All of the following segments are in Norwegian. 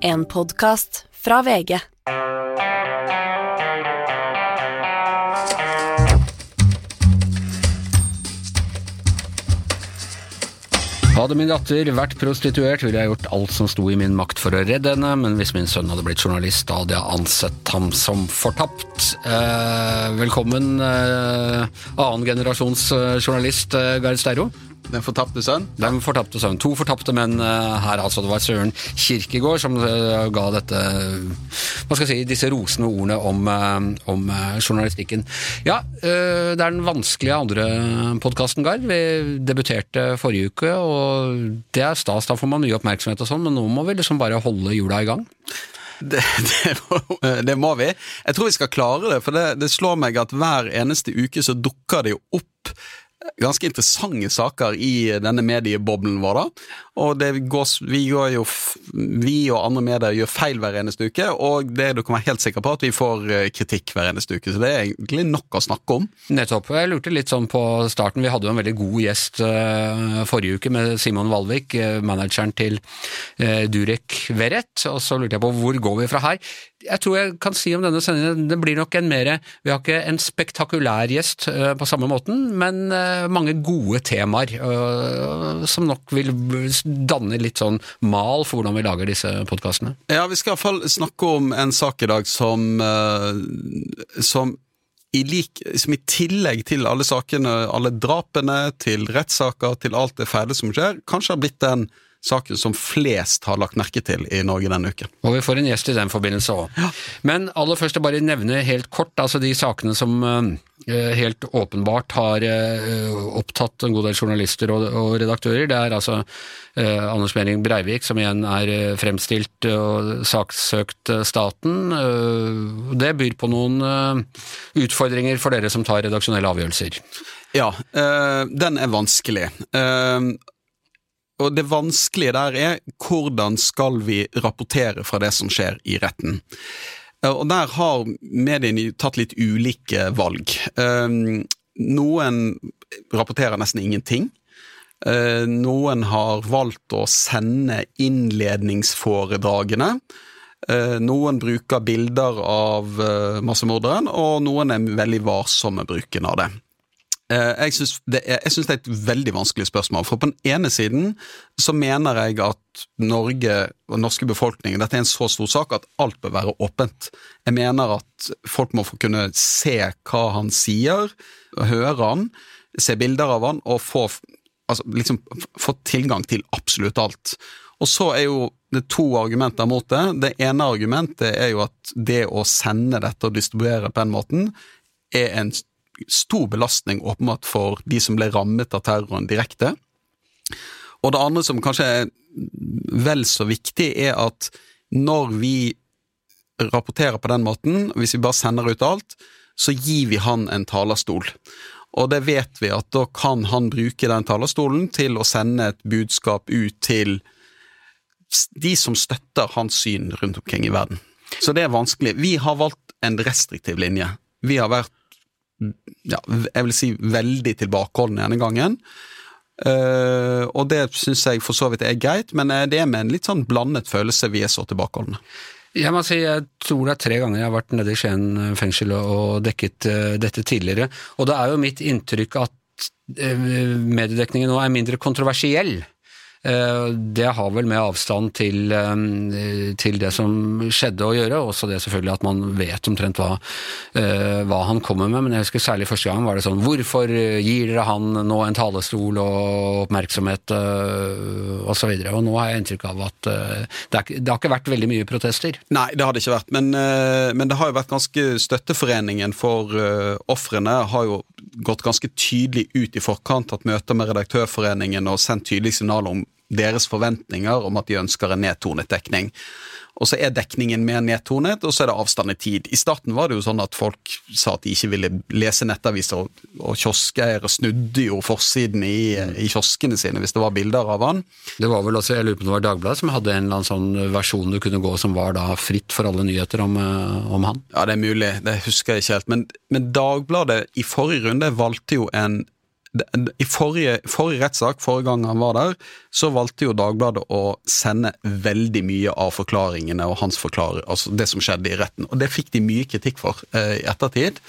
En podkast fra VG. Hadde min datter vært prostituert, ville jeg gjort alt som sto i min makt for å redde henne, men hvis min sønn hadde blitt journalist, hadde jeg ansett ham som fortapt. Eh, velkommen, eh, annengenerasjons eh, journalist eh, Gard Steiro. Den fortapte sønn? Den fortapte sønn. To fortapte menn eh, her, altså. Det var Søren Kirkegård som eh, ga dette Hva skal jeg si, disse rosende ordene om, eh, om eh, journalistikken. Ja, eh, det er den vanskelige andre podkasten, Gard. Vi debuterte forrige uke, og det er stas. Da får man mye oppmerksomhet og sånn, men nå må vi liksom bare holde hjula i gang. Det, det, må, det må vi. Jeg tror vi skal klare det, for det, det slår meg at hver eneste uke så dukker det jo opp ganske interessante saker i denne medieboblen vår. da, og går, vi, jo, vi, og andre medier gjør feil hver eneste uke, og det du kan være helt sikker på at vi får eh, kritikk hver eneste uke. Så det er egentlig nok å snakke om. Nettopp. Jeg lurte litt sånn på starten, vi hadde jo en veldig god gjest uh, forrige uke med Simon Valvik, uh, manageren til Durek Verrett, og så lurte jeg på hvor går vi fra her? Jeg tror jeg kan si om denne sendingen, det blir nok en mer Vi har ikke en spektakulær gjest uh, på samme måten, men uh, mange gode temaer uh, som nok vil danne litt sånn mal for hvordan vi lager disse podkastene. Ja, vi skal i hvert fall snakke om en sak i dag som, som i, lik, som i tillegg til alle sakene, alle drapene, til rettssaker, til alt det fæle som skjer, kanskje har blitt den saken som flest har lagt merke til i Norge denne uken. Og vi får en gjest i den forbindelse òg. Ja. Men aller først bare nevne helt kort altså de sakene som uh, helt åpenbart har uh, opptatt en god del journalister og, redaktører. Det er altså Anders Behring Breivik som igjen er fremstilt og saksøkt staten. det byr på noen utfordringer for dere som tar redaksjonelle avgjørelser. Ja, den er vanskelig. Og det vanskelige der er hvordan skal vi rapportere fra det som skjer i retten. Eh, og der har mediene tatt litt ulike valg. Eh, noen rapporterer nesten ingenting. Eh, noen har valgt å sende innledningsforedragene. Noen bruker bilder av massemorderen, og noen er veldig varsomme bruken av det. Eh, jeg syns det, det, er et veldig vanskelig spørsmål. For på den ene siden så mener jeg at Norge og norske befolkningen Dette er en så stor sak at alt bør være åpent. Jeg mener at folk må få kunne se hva han sier, høre han, se bilder av han og få, altså, liksom, få tilgang til absolutt alt. Og så er jo det to argumenter mot det. Det ene argumentet er jo at det å sende dette og distribuere på den måten er en stor belastning åpenbart for de som ble rammet av terroren direkte. Og det andre som kanskje er vel så viktig, er at når vi rapporterer på den måten, hvis vi bare sender ut alt, så gir vi han en talerstol. Og det vet vi at da kan han bruke den talerstolen til å sende et budskap ut til de som støtter hans syn rundt omkring i verden. Så det er vanskelig. Vi har valgt en restriktiv linje. Vi har vært ja, jeg vil si veldig tilbakeholden denne gangen. Uh, og det syns jeg for så vidt er greit, men eh, det er med en litt sånn blandet følelse vi er så tilbakeholdne. Jeg må si, jeg tror det er tre ganger jeg har vært nede i Skien fengsel og dekket uh, dette tidligere, og det er jo mitt inntrykk at uh, mediedekningen nå er mindre kontroversiell. Eh, det har vel med avstand til, eh, til, det som skjedde å gjøre, også det selvfølgelig at man vet omtrent hva, eh, hva, han kommer med. Men jeg husker særlig første gang var det sånn Hvorfor gir dere han nå en talerstol og oppmerksomhet? Og, så og nå har jeg inntrykk av at det, er, det, har ikke vært veldig mye protester. Nei, det har det ikke vært. Men, men det har jo vært ganske Støtteforeningen for ofrene har jo gått ganske tydelig ut i forkant, hatt møter med Redaktørforeningen og sendt tydelige signaler om deres forventninger om at de ønsker en nedtonet dekning. Og så er dekningen mer nedtonet, og så er det avstand i tid. I starten var det jo sånn at folk sa at de ikke ville lese nettaviser, og, og kioskeiere snudde jo forsiden i, i, kioskene sine hvis det var bilder av han. Det var vel også, jeg lurer på om det var Dagbladet som hadde en eller annen sånn versjon du kunne gå som var da fritt for alle nyheter om, eh, om han? Ja, det er mulig, det husker jeg ikke helt. Men, men Dagbladet i forrige runde valgte jo en I forrige, forrige rettssak, forrige gang han var der, så valgte jo Dagbladet å sende veldig mye av forklaringene og hans forklaring, altså det som skjedde i retten. Og det fikk de mye kritikk for eh, i ettertid.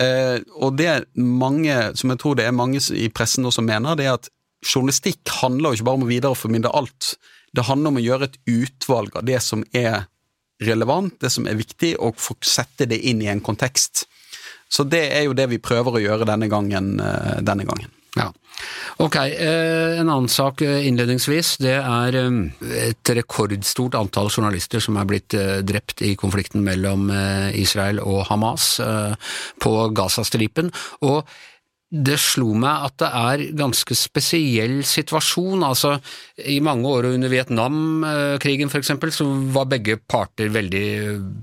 Eh, og det mange, som jeg tror det er mange i pressen også mener, det er at journalistikk handler jo ikke bare om å videreformidle alt. Det handler om å gjøre et utvalg av det som er relevant, det som er viktig, og sette det inn i en kontekst. Så det er jo det vi prøver å gjøre denne gangen. Eh, denne gangen. Ja. Ok, eh, en annen sak eh, innledningsvis. Det er et rekordstort antall journalister som er blitt drept i konflikten mellom Israel og Hamas på Gazastripen. Og det slo meg at det er ganske spesiell situasjon. Altså, I mange år under Vietnamkrigen f.eks. så var begge parter veldig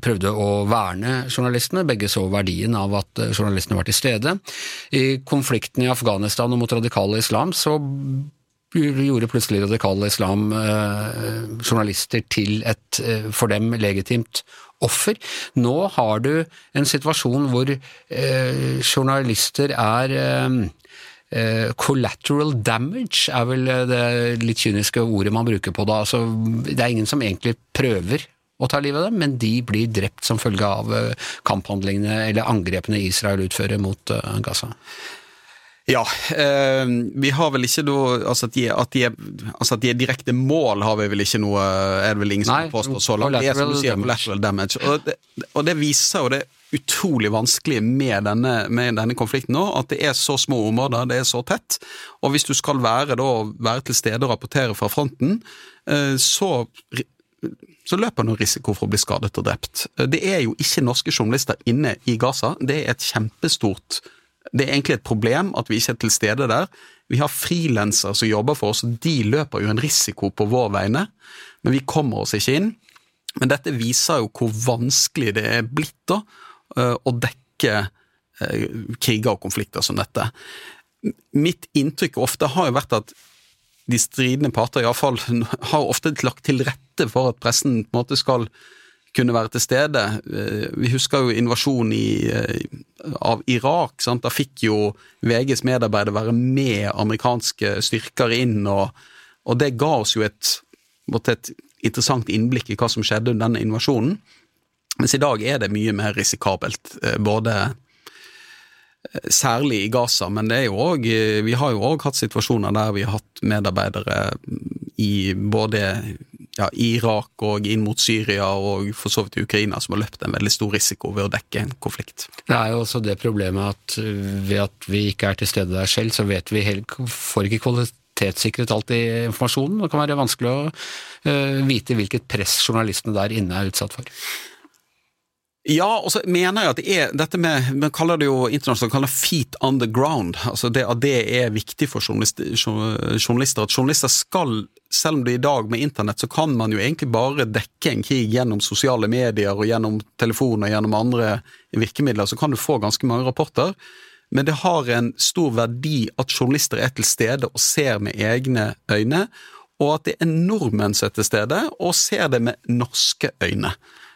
prøvde å verne journalistene. Begge så verdien av at journalistene var til stede. I konflikten i Afghanistan og mot radikale islam så gjorde plutselig radikale islam eh, journalister til et eh, for dem legitimt offer. Nå har du en situasjon hvor eh, journalister er eh, eh, Collateral damage er vel det litt kyniske ordet man bruker på det. Altså, det er ingen som egentlig prøver å ta livet av dem, men de blir drept som følge av eh, kamphandlingene eller angrepene Israel utfører mot eh, Gaza. Ja, eh, vi har vel ikke da altså at, de, at, de er, altså at de er direkte mål, har vi vel ikke noe Er det vel ingen som påstår så langt. Det er som du sier, collateral damage. Og det, og det viser jo det utrolig vanskelige med denne, med denne, konflikten nå, at det er så små områder, det er så tett. Og hvis du skal være, da, være til stede og rapportere fra fronten, eh, så så løper noen risiko for å bli skadet og drept. Det er jo ikke norske journalister inne i Gaza. Det er et kjempestort det er egentlig et problem at vi ikke er til stede der. Vi har frilansere som jobber for oss, og de løper jo en risiko på vår vegne, men vi kommer oss ikke inn. Men dette viser jo hvor vanskelig det er blitt da, eh, å dekke eh, kriger og konflikter som dette. Mitt inntrykk ofte har jo vært at de stridende parter iallfall har ofte lagt til rette for at pressen på en måte skal kunne være til stede. Eh, vi husker jo invasjonen i, av Irak. Sant? Da fikk jo VGs medarbeidere være med amerikanske styrker inn, og, og det ga oss jo et, et, interessant innblikk i hva som skjedde under denne invasjonen. Mens i dag er det mye mer risikabelt, eh, både eh, Særlig i Gaza, men det er jo også, vi har jo òg hatt situasjoner der vi har hatt medarbeidere i både ja, Irak og inn mot Syria og for så vidt Ukraina, som har løpt en veldig stor risiko ved å dekke en konflikt. Det er jo også det problemet at ved at vi ikke er til stede der selv, så vet vi helt, får ikke kvalitetssikret alltid informasjonen. Det kan være vanskelig å uh, vite hvilket press journalistene der inne er utsatt for. Ja, og så mener jeg at det er dette med Man kaller det jo internasjonalt kaller det feet on the ground. altså det At det er viktig for journalister. At journalister skal, selv om det er i dag med internett, så kan man jo egentlig bare dekke en krig gjennom sosiale medier og gjennom telefon og gjennom andre virkemidler. Så kan du få ganske mange rapporter. Men det har en stor verdi at journalister er til stede og ser med egne øyne, og at det er nordmenn som er til stede og ser det med norske øyne.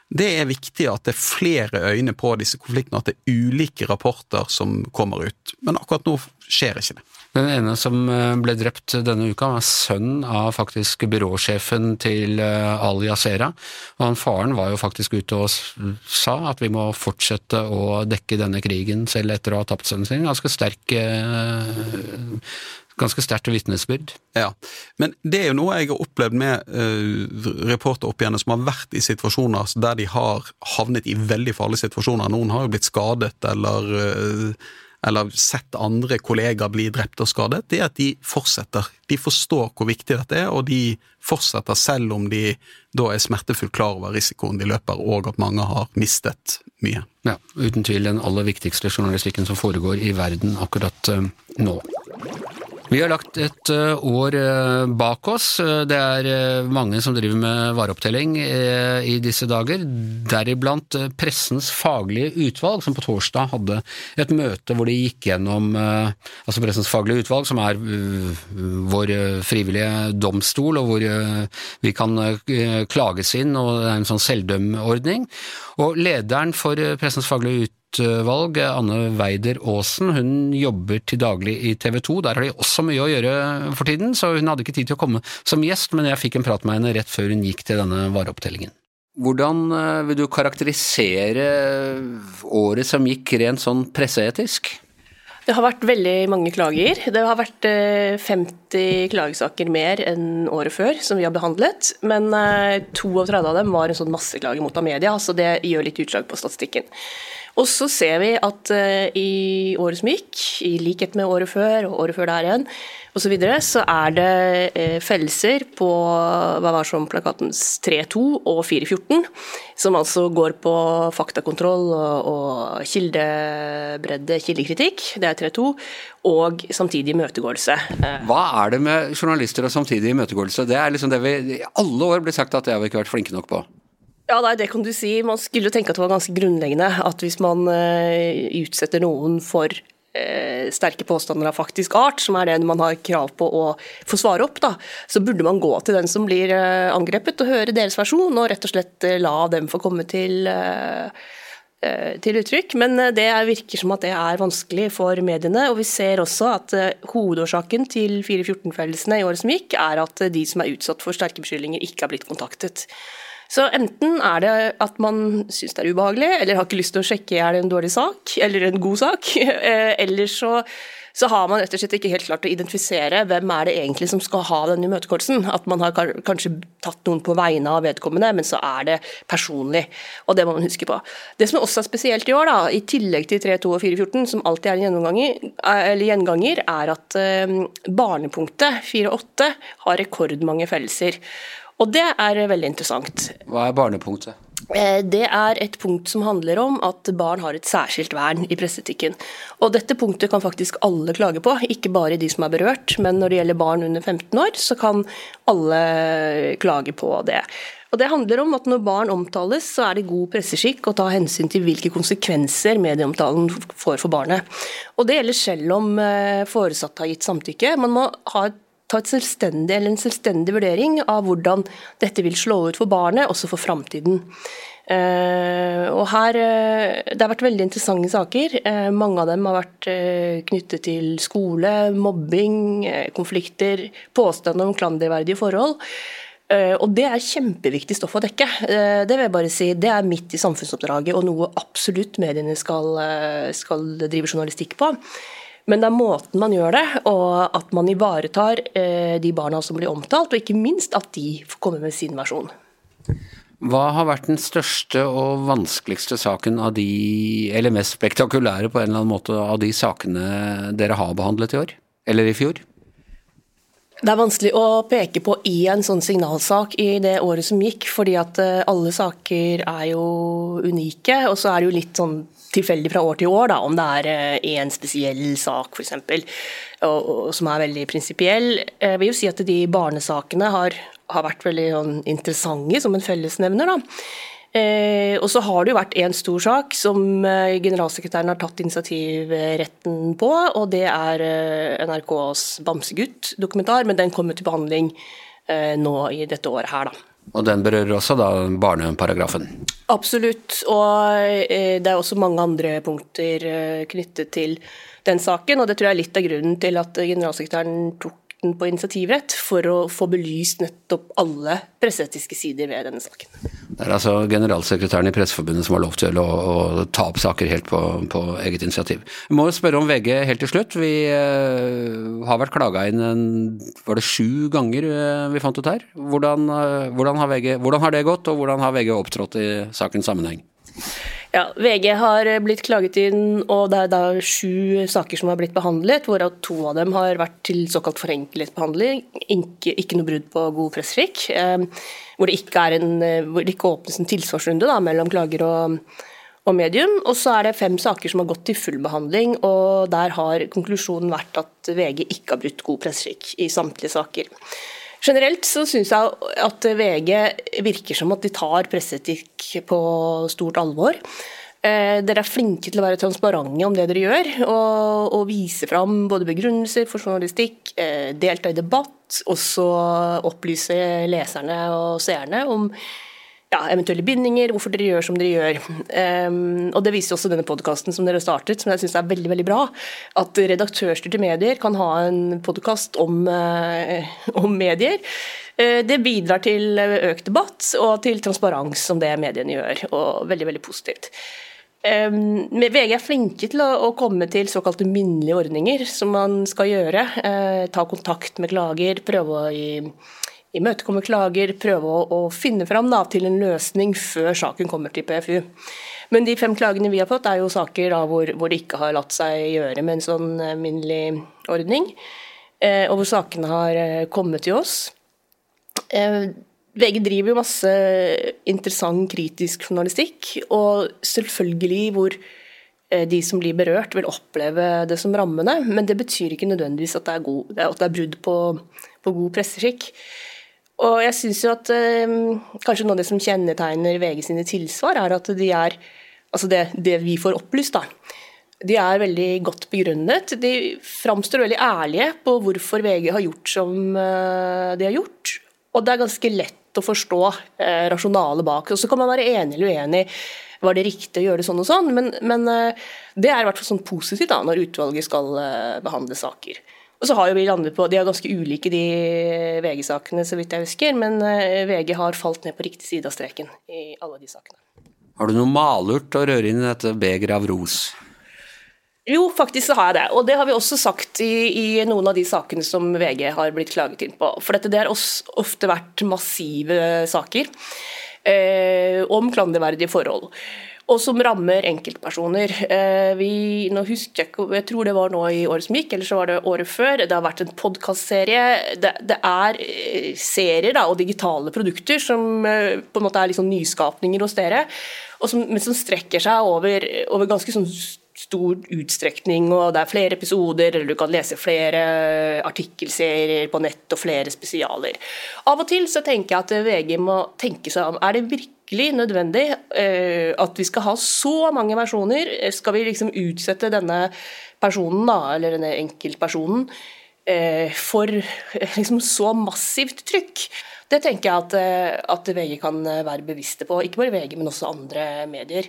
Det er viktig at det er flere øyne på disse konfliktene, at det er ulike rapporter som kommer ut. Men akkurat nå skjer ikke det. Den ene som eh, ble drept denne uka, var sønn av faktisk byråsjefen til Ali Al Jazeera. Og han faren var jo faktisk ute og sa at vi må fortsette å dekke denne krigen selv etter å ha tapt sønnen sin. Ganske sterk eh, ganske sterkt vitnesbyrd. Ja, men det er jo noe jeg har opplevd med uh, reportere opp igjen som har vært i situasjoner der de har havnet i veldig farlige situasjoner. Noen har jo blitt skadet eller, uh, eller sett andre kollegaer bli drept og skadet. Det er at de fortsetter. De forstår hvor viktig dette er, og de fortsetter selv om de da er smertefullt klar over risikoen de løper, og at mange har mistet mye. Ja, uten tvil den aller viktigste journalistikken som foregår i verden akkurat uh, nå. Vi har lagt et eh, år eh, bak oss. Det er eh, mange som driver med vareopptelling i disse dager, deriblant Pressens faglige utvalg, som på torsdag hadde et møte hvor de gikk gjennom altså Pressens faglige utvalg, som er vår frivillige domstol, og hvor vi kan klages inn, og det er en sånn selvdømmeordning. Og lederen for Pressens faglige utvalg utvalg, Anne Weider Aasen, hun jobber til daglig i TV 2. Der har de også mye å gjøre for tiden, så hun hadde ikke tid til å komme som gjest, men jeg fikk en prat med henne rett før hun gikk til denne vareopptellingen. Hvordan eh, vil du karakterisere året som gikk rent sånn presseetisk? Det har vært veldig mange klager. Det har vært 50 eh, klagesaker mer enn året før som vi har behandlet. Men 32 eh, av dem var en sånn masseklage mot Amedia, så det gjør litt utslag på statistikken. Og så ser vi at uh, i året som gikk, i likhet med året før og året før der igjen, osv., så, videre, så er det uh, fellelser på hva var som plakatens 3.2 og 4.14, som altså går på faktakontroll og, og kildebredde, kildekritikk, det er 3.2, og samtidig imøtegåelse. Uh, hva er det med journalister og samtidig imøtegåelse? Det er liksom det vi i alle år blir sagt at det har vi ikke vært flinke nok på. Ja, nei, det kan du si. Man skulle jo tenke at det var ganske grunnleggende at hvis man uh, utsetter noen for uh, sterke påstander av faktisk art, som er det man har krav på å få svare opp, da, så burde man gå til den som blir uh, angrepet og høre deres versjon, og rett og slett la dem få komme til til uttrykk, Men det virker som at det er vanskelig for mediene. og Vi ser også at hovedårsaken til 414-fellelsene i året som gikk, er at de som er utsatt for sterke beskyldninger, ikke har blitt kontaktet. Så enten er det at man syns det er ubehagelig, eller har ikke lyst til å sjekke er det en dårlig sak eller en god sak. Eh, eller så, så har man rett og slett ikke helt klart å identifisere hvem er det egentlig som skal ha denne imøtegåelsen. At man har kanskje tatt noen på vegne av vedkommende, men så er det personlig. Og det må man huske på. Det som også er spesielt i år, da, i tillegg til 3.2 og 4.14, som alltid er en eh, gjenganger, er at eh, barnepunktet 4.8 har rekordmange fellelser. Og det er veldig interessant. Hva er barnepunktet? Eh, det er et punkt som handler om at barn har et særskilt vern i presseetikken. Og dette punktet kan faktisk alle klage på, ikke bare de som er berørt. Men når det gjelder barn under 15 år, så kan alle klage på det. Og Det handler om at når barn omtales, så er det god presseskikk å ta hensyn til hvilke konsekvenser medieomtalen får for barnet. Og Det gjelder selv om eh, foresatte har gitt samtykke. Man må ha et ta en selvstendig vurdering av hvordan dette vil slå ut for barnet, også for framtiden. Uh, og her, uh, Det har vært veldig interessante saker. Uh, mange av dem har vært knyttet til skole, mobbing, konflikter, påstander om klanderverdige forhold. Og Det er kjempeviktig stoff å dekke. Det vil jeg bare si, det er midt i samfunnsoppdraget og noe absolutt mediene skal, skal drive journalistikk på. Men det er måten man gjør det, og at man ivaretar eh, de barna som blir omtalt, og ikke minst at de får komme med sin versjon. Hva har vært den største og vanskeligste saken av de, eller mest spektakulære på en eller annen måte, av de sakene dere har behandlet i år? Eller i fjor? Det er vanskelig å peke på i en sånn signalsak i det året som gikk, fordi at eh, alle saker er jo unike. Og så er det jo litt sånn tilfeldig fra år til år, da, om det er én eh, spesiell sak f.eks. som er veldig prinsipiell. Jeg vil jo si at de barnesakene har, har vært veldig sånn, interessante som en fellesnevner. da. Eh, og så har det jo vært en stor sak som eh, generalsekretæren har tatt initiativretten på, og det er eh, NRKs Bamsegutt-dokumentar, men den kommer til behandling eh, nå i dette året her, da. Og den berører også da barneparagrafen? Absolutt, og eh, det er også mange andre punkter eh, knyttet til den saken. Og det tror jeg er litt av grunnen til at generalsekretæren tok den på initiativrett, for å få belyst nettopp alle presseetiske sider ved denne saken. Det er altså generalsekretæren i Presseforbundet som har lov til å, å ta opp saker helt på, på, eget initiativ. Vi må spørre om VG helt til slutt. Vi uh, har vært klaga inn en, var det sju ganger uh, vi fant ut her. Hvordan, uh, hvordan, har VG, hvordan har det gått, og hvordan har VG opptrådt i sakens sammenheng? Ja, VG har blitt klaget inn, og det er da sju saker som har blitt behandlet, hvorav to av dem har vært til såkalt forenklet behandling, ikke, ikke noe brudd på god presseskikk. Eh, hvor, eh, hvor det ikke åpnes en tilsvarsrunde da, mellom klager og, og medium. Og så er det fem saker som har gått til full behandling, og der har konklusjonen vært at VG ikke har brutt god presseskikk i samtlige saker. Generelt så syns jeg at VG virker som at de tar presseetikk på stort alvor. Eh, dere er flinke til å være transparente om det dere gjør, og, og vise fram både begrunnelser for journalistikk, eh, delta i debatt, og så opplyse leserne og seerne om ja, eventuelle bindinger, hvorfor dere gjør som dere gjør. Um, og Det viser også denne podkasten som dere startet, som jeg syns er veldig veldig bra. At redaktørstyrte medier kan ha en podkast om, uh, om, medier. Uh, det bidrar til økt debatt og til transparens som det mediene gjør, og veldig, veldig positivt. Um, VG er flinke til å, å, komme til såkalte minnelige ordninger, som man skal gjøre. Uh, ta kontakt med klager, prøve å gi imøtekomme klager, prøve å, å finne fram da, til en løsning før saken kommer til PFU. Men de fem klagene vi har fått, er jo saker da, hvor, hvor, det ikke har latt seg gjøre med en sånn minnelig ordning, eh, og hvor sakene har eh, kommet til oss. Eh, VG driver jo masse interessant kritisk journalistikk, og selvfølgelig hvor eh, de som blir berørt, vil oppleve det som rammende, men det betyr ikke nødvendigvis at det er, god, at det er brudd på, på god presseskikk. Og jeg syns jo at eh, kanskje noe av det som kjennetegner VG sine tilsvar, er at de er Altså det, det vi får opplyst, da. De er veldig godt begrunnet. De framstår veldig ærlige på hvorfor VG har gjort som eh, de har gjort. Og det er ganske lett å forstå eh, rasjonalet bak. Og Så kan man være enig eller uenig. Var det riktig å gjøre det sånn og sånn? Men, men eh, det er i hvert fall sånn positivt da, når utvalget skal eh, behandle saker. Og så har jo vi landet på, De er ganske ulike, de VG-sakene, så vidt jeg husker. Men eh, VG har falt ned på riktig side av streken i alle de sakene. Har du noe malurt å røre inn i dette begeret av ros? Jo, faktisk så har jeg det. Og det har vi også sagt i, i, noen av de sakene som VG har blitt klaget inn på. For dette det har ofte vært massive saker eh, om klanderverdige forhold og som rammer enkeltpersoner. Eh, vi, nå husker jeg jeg tror det var nå i året som gikk, eller så var det året før. Det har vært en podkastserie. Det, det, er eh, serier da, og digitale produkter som eh, på en måte er liksom nyskapninger hos dere, som, men som strekker seg over, over ganske sånn stor utstrekning, og det er flere episoder, eller du kan lese flere artikkelserier på nett og flere spesialer. Av og til så tenker jeg at VG må tenke seg om. Er det virkelig virkelig nødvendig eh, at vi skal ha så mange versjoner? Skal vi liksom utsette denne personen, da, eller denne enkeltpersonen, eh, for liksom så massivt trykk? Det tenker jeg at, eh, at VG kan være bevisste på. Ikke bare VG, men også andre medier.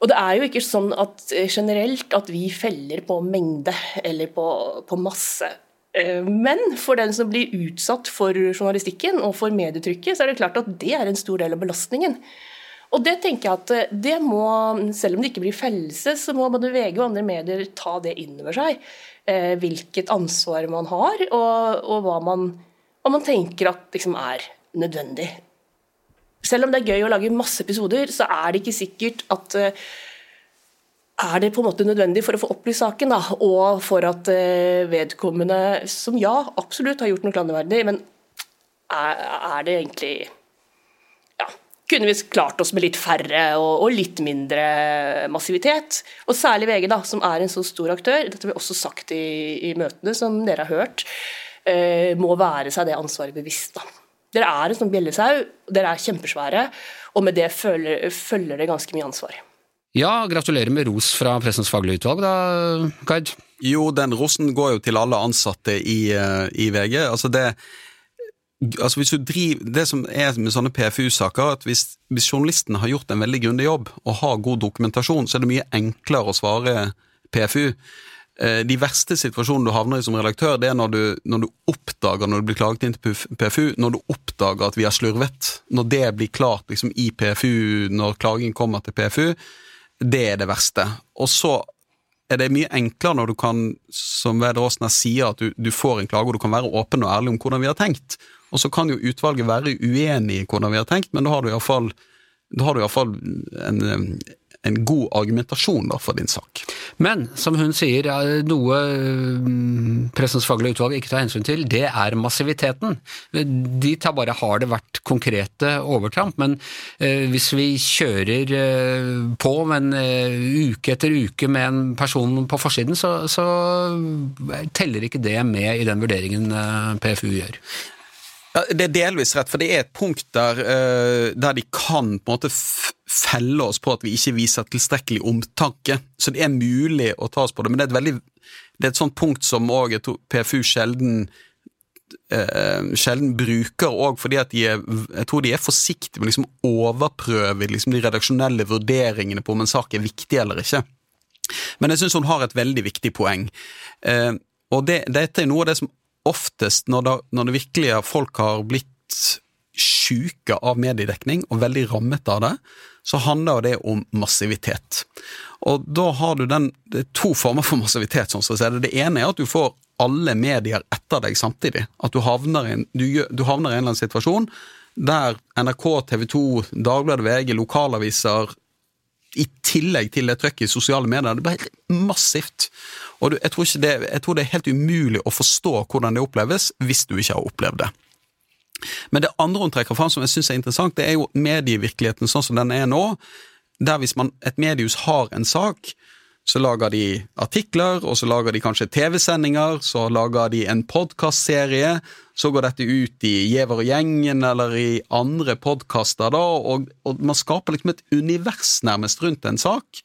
Og det er jo ikke sånn at generelt at vi feller på mengde eller på, på masse. Eh, men for den som blir utsatt for journalistikken og for medietrykket, så er det klart at det er en stor del av belastningen. Og det tenker jeg at eh, det må, Selv om det ikke blir fellelse, så må både VG og andre medier ta det inn over seg. Eh, hvilket ansvar man har, og, og hva, man, hva, man, tenker at liksom er nødvendig. Selv om det er gøy å lage masse episoder, så er det ikke sikkert at er det på en måte nødvendig for å få opplyst saken, da, og for at eh, vedkommende, som ja, absolutt har gjort noe klanderverdig, men er, er, det egentlig ja, Kunne vi klart oss med litt færre og, og, litt mindre massivitet? Og særlig VG, da, som er en så stor aktør, dette vi også sagt i, i møtene som dere har hørt, eh, må være seg det ansvaret bevisst. da. Dere er en sånn bjellesau, dere er kjempesvære, og med det følger, følger det ganske mye ansvar. Ja, gratulerer med ros fra Pressens faglige utvalg, da, Gard. Jo, den rosen går jo til alle ansatte i, eh, i VG. Altså det, altså driver, det som er med sånne PFU-saker, at hvis, hvis, journalisten har gjort en veldig grundig jobb og har god dokumentasjon, så er det mye enklere å svare PFU. Eh, de verste situasjonene du havner i som redaktør, det er når du, når du, oppdager, når du blir klaget inn til PFU, når du oppdager at vi har slurvet. Når det blir klart liksom, i PFU, når klagen kommer til PFU, det er det verste. Og så er det mye enklere når du kan, som Vedre Åsnes sier, at du, du, får en klage og du kan være åpen og ærlig om hvordan vi har tenkt. Og så kan jo utvalget være uenig i hvordan vi har tenkt, men da har du iallfall en, en god argumentasjon da, for din sak. Men som hun sier, noe mm, Pressens faglige utvalg ikke tar hensyn til, det er massiviteten. De tar bare har det vært konkrete overtramp, men eh, hvis vi kjører eh, på men en uke etter uke med en person på forsiden, så, så teller ikke det med i den vurderingen eh, PFU gjør. Ja, det er delvis rett, for det er et punkt der, uh, der de kan på en måte felle oss på at vi ikke viser tilstrekkelig omtanke. Så det er mulig å ta oss på det, men det er et veldig det er et sånt punkt som òg PFU sjelden eh, sjelden bruker òg fordi at de er Jeg tror de er forsiktige med liksom overprøve liksom de redaksjonelle vurderingene på om en sak er viktig eller ikke. Men jeg syns hun har et veldig viktig poeng. Eh, og det, dette er noe av det som oftest, når det, når det virkelig er folk har blitt sjuke av mediedekning og veldig rammet av det, så handler det om massivitet. Og da har du den, det er to former for massivitet. sånn som det. det ene er at du får alle medier etter deg samtidig. At du havner i en, du, du havner i en eller annen situasjon der NRK, TV 2, Dagbladet, VG, lokalaviser i tillegg til det trøkket i sosiale medier. Det ble helt massivt. Og jeg tror, det, jeg tror det er helt umulig å forstå hvordan det oppleves, hvis du ikke har opplevd det. Men det andre hun trekker fram som jeg syns er interessant, det er jo medievirkeligheten sånn som den er nå. Der hvis man, et mediehus har en sak, så lager de artikler, og så lager de kanskje TV-sendinger, så lager de en podkastserie, så går dette ut i Gjever og gjengen eller i andre podkaster, da, og, og, man skaper liksom et univers nærmest rundt en sak.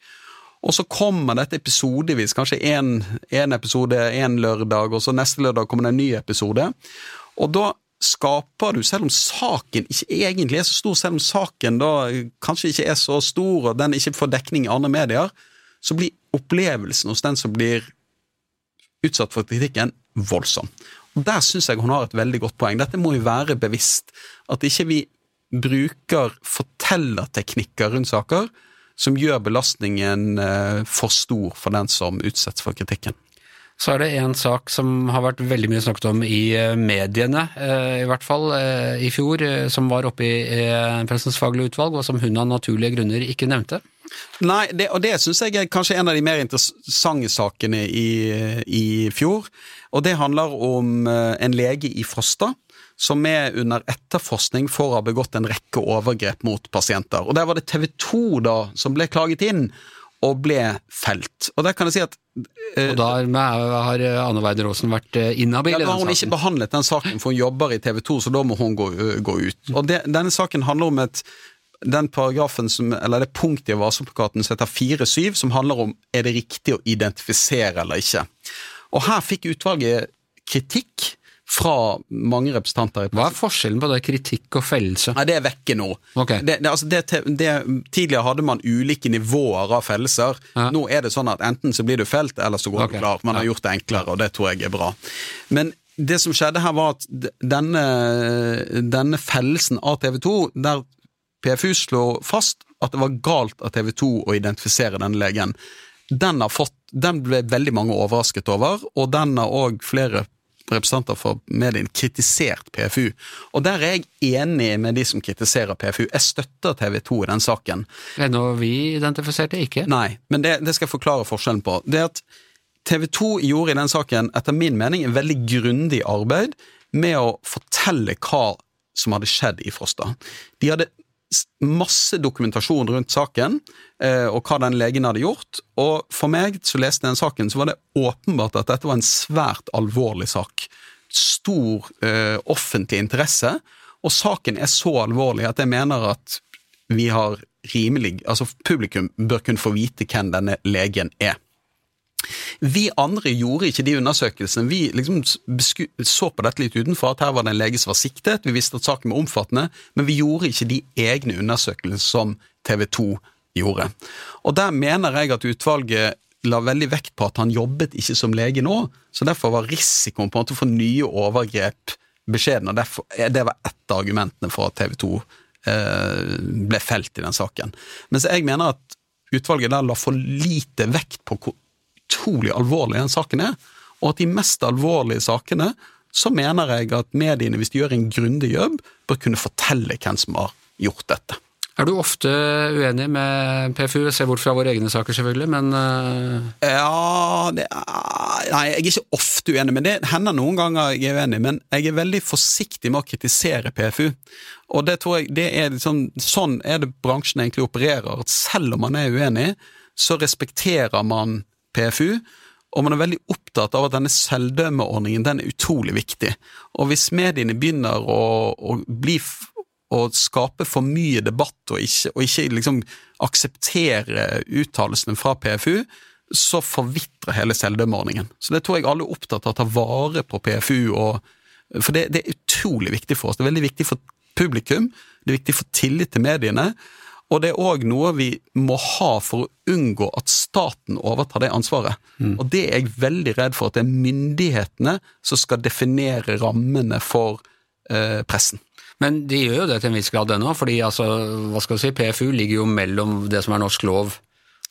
Og så kommer dette episodevis, kanskje én episode én lørdag, og så neste lørdag kommer det en ny episode. Og da skaper du, selv om saken ikke egentlig er så stor, selv om saken da kanskje ikke er så stor og den ikke får dekning i andre medier, så blir opplevelsen hos den som blir utsatt for kritikken, voldsom. Og Der syns jeg hun har et veldig godt poeng. Dette må jo være bevisst. At ikke vi bruker fortellerteknikker rundt saker som gjør belastningen eh, for stor for den som utsettes for kritikken. Så er det en sak som har vært veldig mye snakket om i eh, mediene, eh, i hvert fall i fjor, som var oppe i Pressens faglige utvalg, og som hun av naturlige grunner ikke nevnte. Nei, det, og det syns jeg er kanskje en av de mer interessante sakene i, i fjor. Og det handler om eh, en lege i Frosta som er under etterforskning for å ha begått en rekke overgrep mot pasienter. Og Der var det TV 2 da som ble klaget inn og ble felt. Og der kan jeg si at uh, Og da har Anne Weider Aasen vært eh, inhabil? Ja, da har hun ikke behandlet den saken, for hun jobber i TV 2, så da må hun gå, gå ut. Og det, Denne saken handler om et den paragrafen som, eller det punktet i varselplakaten som heter 4-7, som handler om er det riktig å identifisere eller ikke. Og her fikk utvalget kritikk fra mange representanter. Hva er forskjellen på det kritikk og fellelse? Nei, Det er vekke nå. Okay. Det, det, altså det, tidligere hadde man ulike nivåer av fellelser. Ja. Nå er det sånn at enten så blir du felt, eller så går okay. du klar. Man har gjort det enklere, og det tror jeg er bra. Men det som skjedde her, var at denne, denne fellelsen av TV 2, der PFU slår fast at det var galt av TV 2 å identifisere denne legen. Den, fått, den ble veldig mange overrasket over, og den har òg flere representanter for medien kritisert PFU. Og der er jeg enig med de som kritiserer PFU. Jeg støtter TV 2 i den saken. Det er noe vi identifiserte ikke? Nei, men det, det, skal jeg forklare forskjellen på. Det at TV 2 gjorde i den saken, etter min mening, en veldig grundig arbeid med å fortelle hva som hadde skjedd i Frosta. De hadde masse dokumentasjon rundt saken, eh, og hva den legen hadde gjort. Og for meg, som leste den saken, så var det åpenbart at dette var en svært alvorlig sak. Stor eh, offentlig interesse, og saken er så alvorlig at jeg mener at vi har rimelig Altså publikum bør kunne få vite hvem denne legen er. Vi andre gjorde ikke de undersøkelsene. Vi liksom så på dette litt utenfor, at her var det en lege som var siktet, vi visste at saken var omfattende, men vi gjorde ikke de egne undersøkelsene som TV 2 gjorde. Og der mener jeg at utvalget la veldig vekt på at han jobbet ikke som lege nå, så derfor var risikoen på en måte for nye overgrep beskjeden, og derfor, det var ett av argumentene for at TV 2 eh, ble felt i den saken. Mens jeg mener at utvalget der la for lite vekt på utrolig alvorlig den saken er, og at de mest alvorlige sakene så mener jeg at mediene, hvis de gjør en grundig jobb, bør kunne fortelle hvem som har gjort dette. Er du ofte uenig med PFU? Jeg ser bort fra våre egne saker, selvfølgelig, men uh... Ja det, Nei, jeg er ikke ofte uenig, men det hender noen ganger jeg er uenig. Men jeg er veldig forsiktig med å kritisere PFU. Og det tror jeg, det er liksom, Sånn er det bransjen egentlig opererer. at Selv om man er uenig, så respekterer man PFU. Og man er veldig opptatt av at denne selvdømmeordningen den er utrolig viktig. Og hvis mediene begynner å, å, bli, å skape for mye debatt og ikke, og ikke liksom akseptere uttalelsene fra PFU, så forvitrer hele selvdømmeordningen. Så det tror jeg alle er opptatt av å ta vare på PFU og For det, det er utrolig viktig for oss. Det er veldig viktig for publikum, det er viktig for tillit til mediene. Og det er òg noe vi må ha for å unngå at staten overtar det ansvaret. Og det er jeg veldig redd for, at det er myndighetene som skal definere rammene for eh, pressen. Men de gjør jo det til en viss grad ennå, fordi altså, hva skal du si, PFU ligger jo mellom det som er norsk lov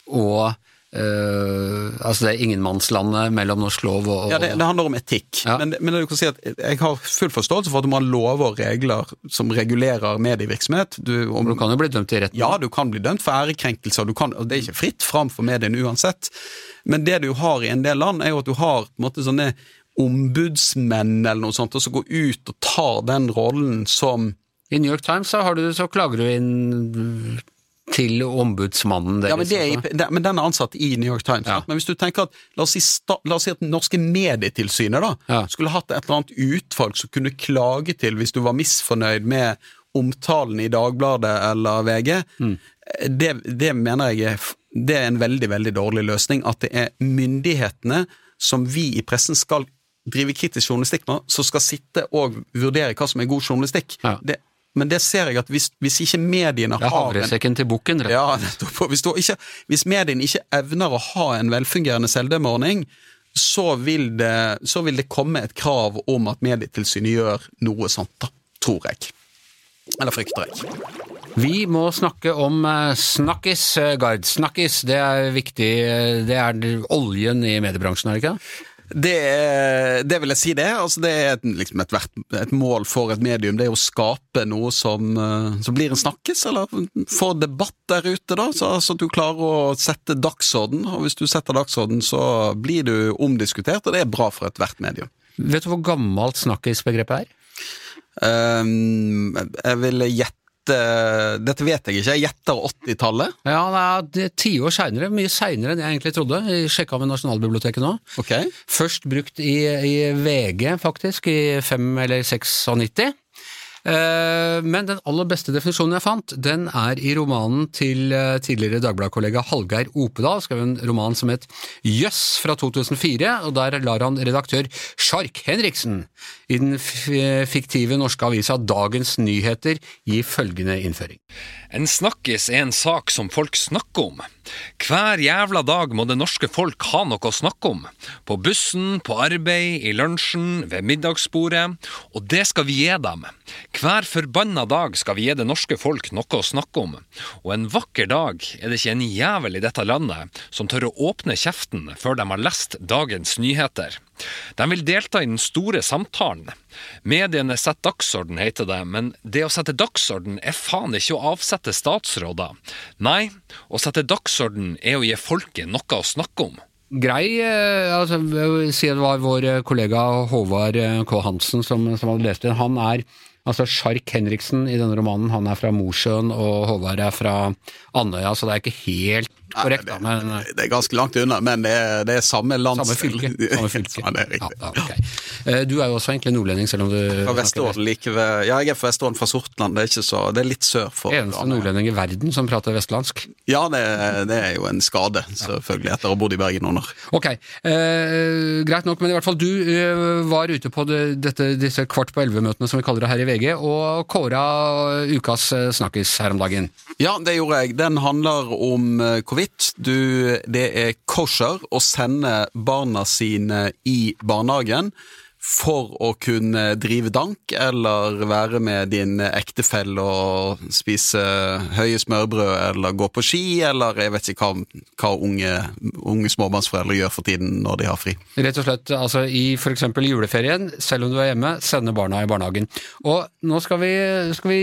og øh, altså det er ingenmannslandet mellom norsk lov og, Ja, det, det handler om etikk. Ja. Men, men du kan si at jeg har full forståelse for at du må ha lover og regler som regulerer medievirksomhet. Du, om, Du kan jo bli dømt i retten. Ja, du kan bli dømt for ærekrenkelser, du kan, og det er ikke fritt fram for mediene uansett. Men det du har i en del land, er jo at du har en måte sånne ombudsmenn eller noe sånt, og som går ut og tar den rollen som I New York Times så, har du, så klager du inn til ombudsmannen deres. Ja, men, det er, det- men den er ansatt i New York Times. Ja. Men hvis du tenker at La oss si, sta, la oss si at norske medietilsynet da, Ja. skulle hatt et eller annet utvalg som kunne klage til hvis du var misfornøyd med omtalen i Dagbladet eller VG. Mm. Det, det mener jeg er, det er en veldig, veldig dårlig løsning. At det er myndighetene som vi i pressen skal drive kritisk journalistikk med, som skal sitte og vurdere hva som er god journalistikk. Ja. Det, men det ser jeg at hvis, hvis ikke mediene har en havresekken til bukken, rett ja, slett. Hvis, ikke, hvis mediene ikke evner å ha en velfungerende selvdømmeordning, så vil, det, så vil det komme et krav om at Medietilsynet gjør noe sånt, da. Tror jeg. Eller frykter jeg. Vi må snakke om eh, snakkis, eh, Gard. Snakkis, det er viktig. eh, Det er oljen i mediebransjen, er det ikke? Det, det vil jeg si det. Altså, det er liksom et, et mål for et medium. Det er å skape noe som, eh, som blir en snakkis, eller få debatt der ute, da. Så, så at du klarer å sette dagsorden. Og hvis du setter dagsorden, så blir du omdiskutert, og det er bra for ethvert medium. Vet du hvor gammelt snakkisbegrepet er? Um, jeg vil gjette Dette vet jeg ikke. Jeg gjetter 80-tallet. Ja, det er tiår seinere, mye seinere enn jeg egentlig trodde. Jeg sjekka med Nasjonalbiblioteket nå. Okay. Først brukt i, i VG, faktisk, i 5 eller 96. Eh, Men den aller beste definisjonen jeg fant, den er i romanen til eh, tidligere Dagbladet-kollega Hallgeir Opedal, skrev en roman som het Jøss fra 2004, og der lar han redaktør Sjark Henriksen i den fiktive norske avisa Dagens Nyheter gi følgende innføring. En snakkis er en sak som folk snakker om. Hver jævla dag må det norske folk ha noe å snakke om. På bussen, på arbeid, i lunsjen, ved middagsbordet. Og det skal vi gi dem. Hver forbanna dag skal vi gi det norske folk noe å snakke om. Og en vakker dag er det ikke en jævel i dette landet som tør å åpne kjeften før de har lest dagens nyheter. De vil delta i den store samtalen. Mediene setter dagsorden, heter det, men det å sette dagsorden er faen ikke å avsette statsråder. Nei, å sette dagsorden er å gi folket noe å snakke om. Grei, eh, altså, si det var vår kollega Håvard eh, K. Hansen som, som hadde lest den. Han er altså Sjark Henriksen i denne romanen. Han er fra Mosjøen, og Håvard er fra Andøya, så det er ikke helt korrekt. da, men... eh, Det er ganske langt unna, men det er, det er samme Samme fylke. Samme fylke. Ja, det er riktig. Ja, ja, ok. Eh, Du er jo også egentlig nordlending, selv om du Fra Vesterålen like ved Ja, jeg er fra Vesterålen, fra Sortland. Det er ikke så Det er litt sør for Eneste da, nordlending i verden som prater vestlandsk. Ja, det, det er jo en skade, selvfølgelig, etter å ha bodd i Bergen under. Ok, eh, greit nok, men i hvert fall du eh, var ute på det, dette, disse kvart på elleve-møtene som vi kaller det her i VG, og kåra ukas eh, snakkis her om dagen. Ja, det gjorde jeg. Den handler om eh, hvorvidt du, det er kosher å sende barna sine i barnehagen for å kunne drive dank, eller være med din ektefelle og spise høye smørbrød, eller gå på ski, eller jeg vet ikke hva, hva unge, unge småbarnsforeldre gjør for tiden når de har fri. Rett og slett, altså i eksempel juleferien, selv om du er hjemme, sende barna i barnehagen. Og nå skal vi, skal vi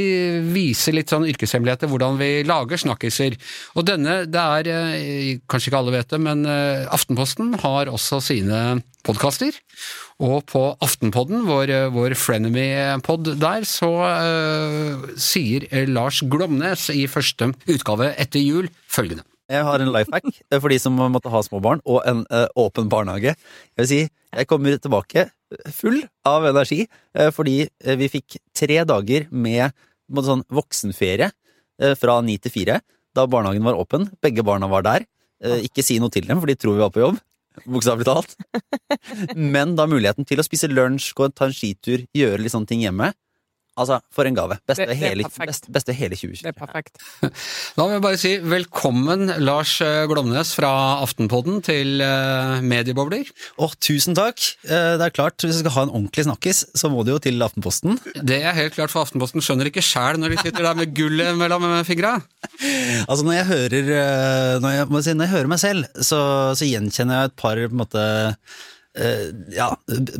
vise litt sånn yrkeshemmeligheter, hvordan vi lager snakkiser. Og denne, det er, eh, kanskje ikke alle vet det, men eh, Aftenposten har også sine podkaster. Og på Aftenpodden, vår, vår frenemy-pod der, så uh, sier eh, Lars Glomnes i første utgave etter jul følgende. Jeg har en life hack for de som måtte ha små barn, og en uh, åpen barnehage. Jeg vil si, jeg kommer tilbake full av energi, uh, fordi eh, vi fikk tre dager med sånn voksenferie eh, fra ni til fire, da barnehagen var åpen. Begge barna var der. Eh, ikke si noe til dem, for de tror vi var på jobb. Bokstavelig talt. Men da muligheten til å spise lunsj, gå ta en skitur, gjøre litt sånne ting hjemme. Altså, for en gave. Beste, Det- det hele, perfekt. beste, hele Det er perfekt. Da vil jeg bare si velkommen, Lars eh, Glomnes fra Aftenpodden til eh, Mediebobler. Å, tusen takk. Eh, Det er klart, hvis vi skal ha en ordentlig snakkis, så må du jo til Aftenposten. Det er helt klart, for Aftenposten skjønner ikke sjæl når de sitter der med gullet mellom fingra. Altså når jeg hører Når jeg, må si, når jeg hører meg selv, så, så gjenkjenner jeg et par på en måte ja,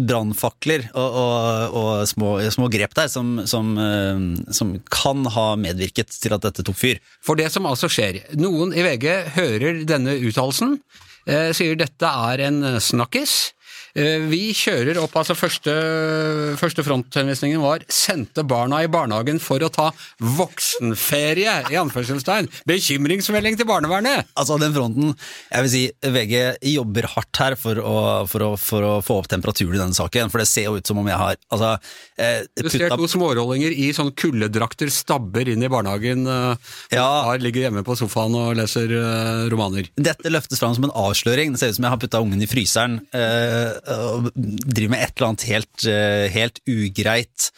brannfakler og, og, og små, små grep der som, som, eh, som kan ha medvirket til at dette tok fyr. For det som altså skjer, noen i VG hører denne uttalelsen, eh, sier dette er en eh, snakkis. Eh, vi kjører opp, altså første, første fronthenvisningen var 'sendte barna i barnehagen for å ta voksenferie', i anførselstegn. Bekymringsmelding til barnevernet! Altså den fronten, jeg vil si VG jobber hardt her for å, for å, for å få opp temperaturen i denne saken, for det ser jo ut som om jeg har altså, eh, Du ser to smårollinger i sånn kuldedrakter stabber inn i barnehagen. eh, Ja. Far ligger hjemme på sofaen og leser eh, romaner. Dette løftes fram som en avsløring. Det ser ut som jeg har putta ungen i fryseren eh, og driver med et eller annet helt, eh, helt ugreit.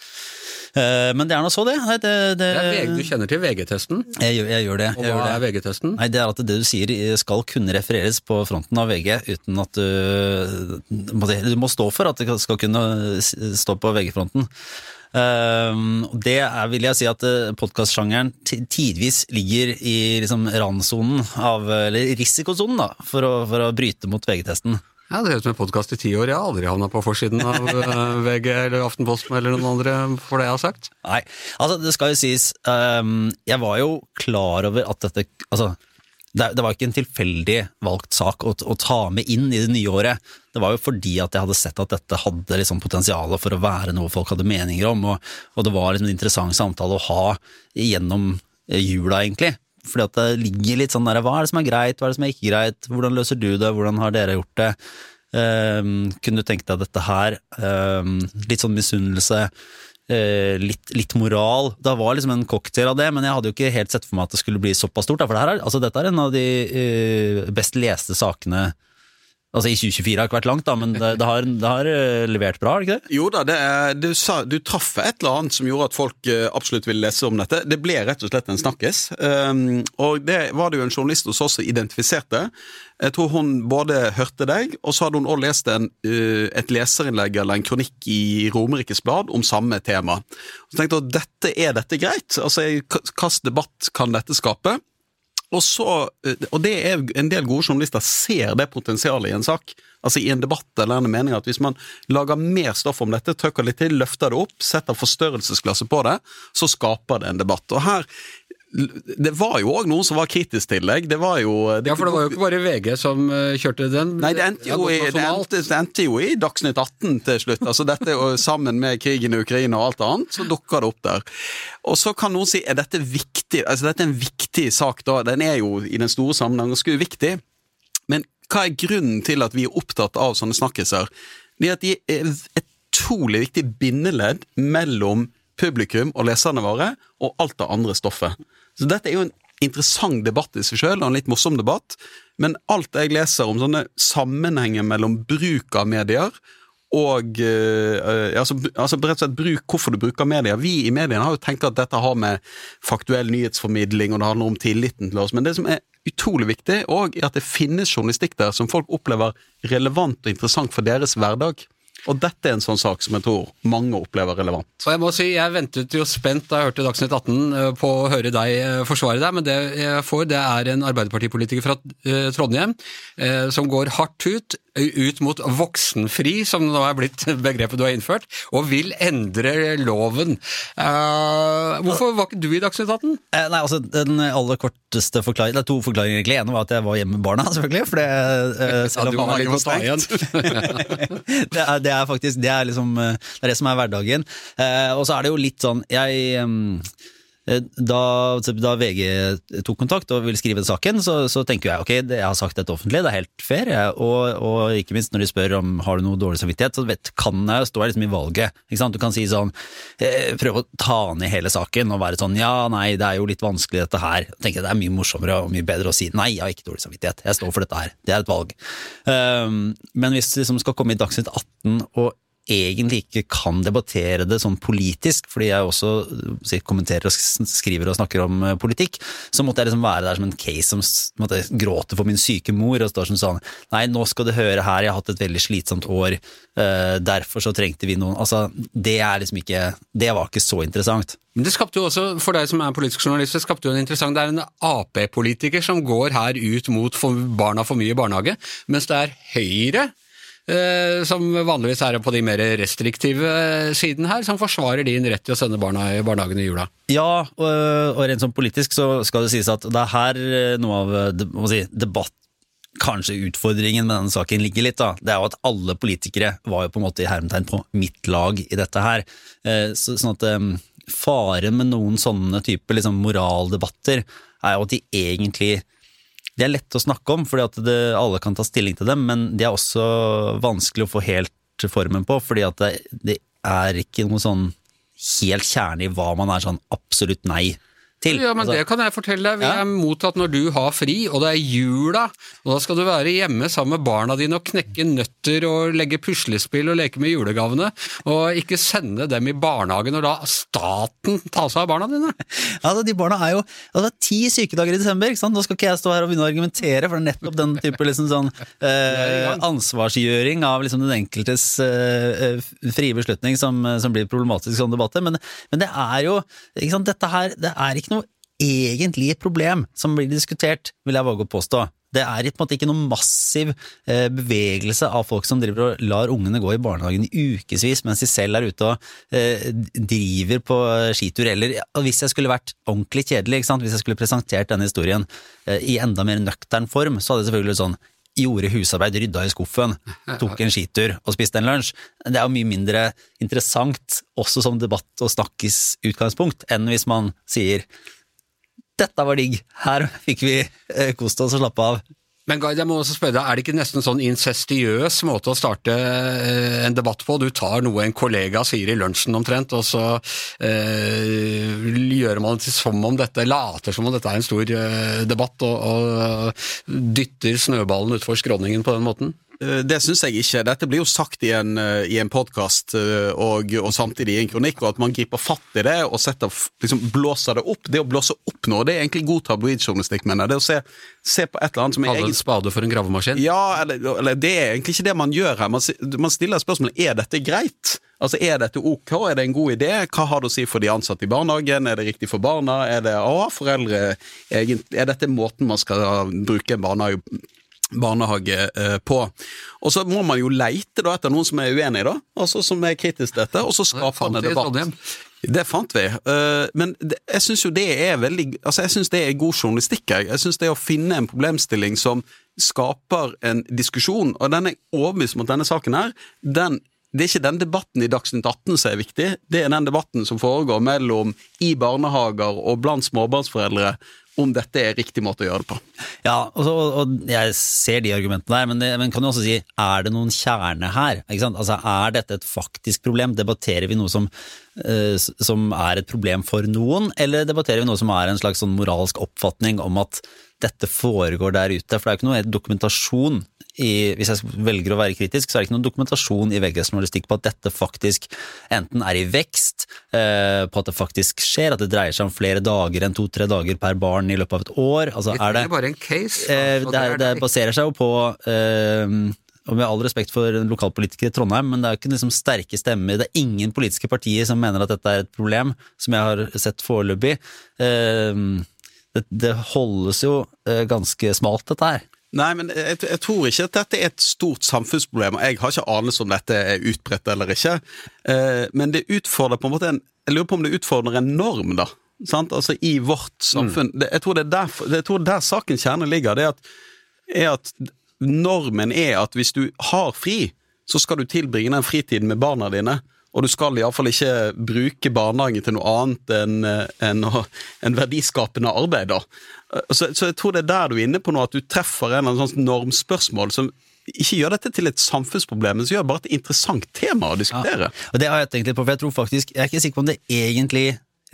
Eh, men det er nå så, det. Det, det Det du kjenner til VG-testen. jeg, jeg gjør det. Og hva er. VG-testen? Nei, det er at det du sier skal kunne refereres på fronten av VG uten at du Du må stå for at det skal kunne stå på VG-fronten. Det er, vil jeg si at podkastsjangeren tidvis ligger i liksom randsonen av Eller risikosonen, da, for å, for å bryte mot VG-testen. Ja, Det høres ut som en podkast i ti år. Jeg har aldri havna på forsiden av eh, VG eller Aftenposten eller noen andre for det jeg har sagt. Nei, altså det skal jo sies um, Jeg var jo klar over at dette Altså, det, det var ikke en tilfeldig valgt sak å, å ta med inn i det nye året. Det var jo fordi at jeg hadde sett at dette hadde liksom potensial for å være noe folk hadde meninger om, og, og det var liksom en interessant samtale å ha gjennom eh, jula, egentlig. Fordi at det ligger litt sånn der, hva er det som er greit, hva er det som er ikke greit, hvordan løser du det, hvordan har dere gjort det? Um, kunne du tenke deg dette her? Um, litt sånn misunnelse, Uh, litt, litt moral. Det var liksom en cocktail av det, men jeg hadde jo ikke helt sett for meg at det skulle bli såpass stort. For det her er, altså, dette er en av de uh, best leste sakene Altså I 2024 har ikke vært langt, da, men det, det har, det har eh, levert bra, har det ikke det? Jo da, det er, du, sa, du traff et eller annet som gjorde at folk eh, absolutt ville lese om dette. Det ble rett og slett en snakkis. Um, og det var det jo en journalist hos oss som identifiserte. Jeg tror hun både hørte deg, og så hadde hun også lest en, uh, et leserinnlegg eller en kronikk i Romerikes Blad om samme tema. Så tenkte hun dette er dette greit? Altså, Hvilken debatt kan dette skape? Og, så, eh, og det er en del gode journalister ser det potensialet i en sak. Altså i en debatt eller en mening at hvis man lager mer stoff om dette, trykker litt til, løfter det opp, setter forstørrelsesglasset på det, så skaper det en debatt. Og her Det var jo òg noen som var kritisk til deg. Det var jo Ja, for det var jo ikke bare VG som eh, kjørte den. Nei, det endte, jo i, det, endte, det endte jo i Dagsnytt 18 til slutt. Altså dette Sammen med krigen i Ukraina og alt annet, så dukka det opp der. Og så kan noen si er dette viktig? Altså Dette er en viktig sak, da. Den er jo i den store sammenheng ganske uviktig. Men hva er grunnen til at vi er opptatt av sånne snakkiser? Det er at de er et utrolig viktig bindeledd mellom publikum og leserne våre og alt det andre stoffet. Så dette er jo en interessant debatt i seg sjøl, og en litt morsom debatt. Men alt jeg leser om sånne sammenhenger mellom bruk av medier og eh, altså, altså rett og slett bruk, hvorfor du bruker medier. Vi i mediene har jo tenkt at dette har med faktuell nyhetsformidling og det handler om tilliten til oss, men det som er utrolig viktig, og er at det finnes journalistikk der som folk opplever relevant og interessant for deres hverdag. Og dette er en sånn sak som jeg tror mange opplever relevant. Og jeg må si, jeg ventet jo spent da jeg hørte Dagsnytt 18 eh, på å høre deg eh, forsvare deg, men det jeg får, det er en arbeiderpartipolitiker fra eh, Trondheim eh, som går hardt ut, ut mot voksenfri, som nå er blitt begrepet du har innført, og vil endre loven. Eh, hvorfor var ikke du i Dagsnytt 18? Eh, nei, altså Den aller korteste forklaringen Det er to forklaringer, egentlig. ene var at jeg var hjemme med barna, selvfølgelig. For det, selv om du var barna litt på det, er, det er faktisk det er liksom eh, Det er det som er hverdagen. Eh, og så er det jo litt sånn Jeg, eh, da, da VG tok kontakt og ville skrive saken, så, så tenker jeg ok, jeg har sagt dette offentlig, det er helt fair. Jeg, og, og ikke minst når de spør om har du noe dårlig samvittighet, så vet, kan jeg stå her liksom i valget. Du kan si sånn, eh, prøve å ta ned hele saken og være sånn ja, nei, det er jo litt vanskelig dette her. Jeg tenker Det er mye morsommere og mye bedre å si nei, jeg har ikke dårlig samvittighet, jeg står for dette her. Det er et valg. Um, men hvis det liksom skal komme i Dagsnytt 18 og egentlig ikke kan debattere det sånn politisk, fordi jeg også eh, kommenterer og skriver og snakker om eh, politikk, så måtte jeg liksom være der som en case som måtte gråte for min syke mor og står som sånn Nei, nå skal du høre her, jeg har hatt et veldig slitsomt år, eh, derfor så trengte vi noen Altså, det er liksom ikke Det var ikke så interessant. Men det skapte jo også, for deg som er politisk journalist, det skapte jo en interessant Det er en Ap-politiker som går her ut mot for barna for mye i barnehage, mens det er Høyre som vanligvis er på de mer restriktive siden her, som forsvarer din rett til å sende barna i barnehagen i jula. Ja, og, rent sånn politisk så skal det sies at det er her eh, noe av eh, si, debatt Kanskje utfordringen med denne saken ligger litt, da. Det er jo at alle politikere var jo på en måte i hermetegn på mitt lag i dette her. Eh, Så, sånn at eh, faren med noen sånne typer liksom, moraldebatter er jo at de egentlig de er lette å snakke om, fordi at det, alle kan ta stilling til dem, men de er også vanskelig å få helt formen på, fordi at det, det er ikke noe sånn helt kjerne i hva man er sånn absolutt nei til. Ja, men Altså, det kan jeg fortelle deg. Vi Ja. er at når du har fri, og det er jula, og da skal du være hjemme sammen med barna dine og knekke nøtter og legge puslespill og leke med julegavene, og ikke sende dem i barnehagen når da staten tar seg av barna dine. altså, de barna er jo altså, det er ti sykedager i desember, ikke sant? nå skal ikke jeg stå her og begynne å argumentere for nettopp den type liksom, sånn, eh, ansvarsgjøring av liksom, den enkeltes eh, eh, frie beslutning som, som blir problematisk i sånne debatter, men, men det er jo sant? Dette her, det er ikke noe egentlig et problem som blir diskutert, vil jeg våge å påstå. Det er på en måte ikke noen massiv eh, bevegelse av folk som driver og lar ungene gå i barnehagen i ukevis mens de selv er ute og eh, driver på skitur. Eller hvis jeg skulle vært ordentlig kjedelig, hvis jeg skulle presentert denne historien eh, i enda mer nøktern form, så hadde jeg selvfølgelig sånn Gjorde husarbeid, rydda i skuffen, tok en skitur og spiste en lunsj. Det er jo mye mindre interessant, også som debatt- og snakkisutgangspunkt, enn hvis man sier dette var digg, her fikk vi eh, kost oss og slappe av. Men Gard, jeg må også spørre deg, er det ikke nesten sånn incestiøs måte å starte eh, en debatt på? Du tar noe en kollega sier i lunsjen omtrent, og så eh, gjør man det som om dette, later som om dette er en stor eh, debatt, og, og dytter snøballen utfor skråningen på den måten? Eh, Det syns jeg ikke. Dette blir jo sagt i en, eh, i en podkast og, og samtidig i en kronikk, og at man griper fatt i det og setter, liksom blåser det opp. Det å blåse opp noe, det er egentlig god tabloidjournalistikk, mener jeg. Det å se, se på et eller annet som er Kalle en spade for en gravemaskin? Ja, eller, eller det er egentlig ikke det man gjør her. Man, man stiller spørsmålet er dette greit. Altså, Er dette ok, er det en god idé? Hva har det å si for de ansatte i barnehagen? Er det riktig for barna? Er det å, foreldre egentlig, Er dette måten man skal bruke en barnehage barnehage eh, på. Og så må man jo leite da etter noen som er uenig, da, altså som er kritisk til dette, og så skaper man en debatt. Det fant vi, eh, men det, jeg syns jo det er veldig Altså jeg synes det er god journalistikk. Jeg, jeg syns det å finne en problemstilling som skaper en diskusjon, og den er overbevist om at denne saken her, den det er ikke den debatten i Dagsnytt 18 som er viktig, det er den debatten som foregår mellom i barnehager og blant småbarnsforeldre om dette er riktig måte å gjøre det på. Ja, og, og jeg ser de argumentene der, men, det, men kan du også si, er det noen kjerne her? Altså, er dette et faktisk problem? Debatterer vi noe som, uh, som er et problem for noen, eller debatterer vi noe som er en slags sånn moralsk oppfatning om at dette foregår der ute? For det er jo ikke noe dokumentasjon i, hvis jeg velger å være kritisk, så er det ikke noen dokumentasjon i VGs journalistikk på at dette faktisk enten er i vekst, eh, på at det faktisk skjer, at det dreier seg om flere dager enn to-tre dager per barn i løpet av et år. Altså, er det, bare en case. Eh, det, er, det baserer seg jo på eh, og med all respekt for lokalpolitikere i Trondheim, men det er jo ikke liksom sterke stemmer. Det er ingen politiske partier som mener at dette er et problem, som jeg har sett foreløpig. Eh, det, det holdes jo eh, ganske smalt, dette her. Nei, men jeg, jeg tror ikke at dette er et stort samfunnsproblem. og Jeg har ikke anelse om dette er utbredt eller ikke. Eh, men det utfordrer på en måte en Jeg lurer på om det utfordrer en norm, da. Sant? Altså i vårt samfunn. Det, jeg, tror det er der, det, jeg tror der saken kjerne ligger. Det er at, er at normen er at hvis du har fri, så skal du tilbringe den fritiden med barna dine. Og du skal iallfall ikke bruke barnehagen til noe annet enn en, en verdiskapende arbeid. da. Så, så, jeg tror det er der du er inne på nå, at du treffer en eller annen sånn normspørsmål som ikke gjør dette til et samfunnsproblem, men så gjør bare et interessant tema å diskutere. Ja, og det har jeg tenkt litt på, for jeg tror faktisk Jeg er ikke sikker på om det egentlig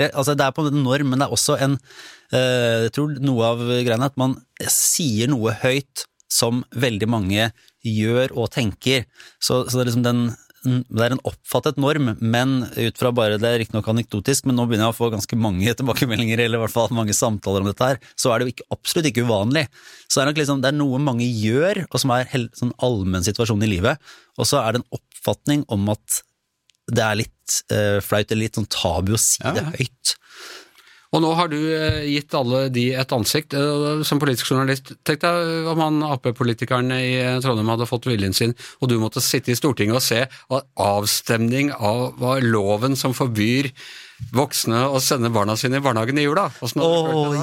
Altså Det er på en norm, men det er også en øh, Jeg tror noe av greiene at man sier noe høyt som veldig mange gjør og tenker. Så, så liksom den det er en oppfattet norm, men ut fra bare det er riktignok anekdotisk, men nå begynner jeg å få ganske mange tilbakemeldinger, eller i hvert fall mange samtaler om dette her, så er det jo ikke, absolutt ikke uvanlig. Så det er nok liksom, det er noe mange gjør, og som er en sånn allmenn situasjon i livet, og så er det en oppfatning om at det er litt uh, flaut eller litt sånn tabu å si ja. det høyt. Og nå har du eh, gitt alle de et ansikt. Eh, som politisk journalist, tenk deg om han Ap-politikeren i Trondheim hadde fått viljen sin, og du måtte sitte i Stortinget og se avstemning av loven som forbyr voksne å sende barna sine i barnehagen i jula. Å,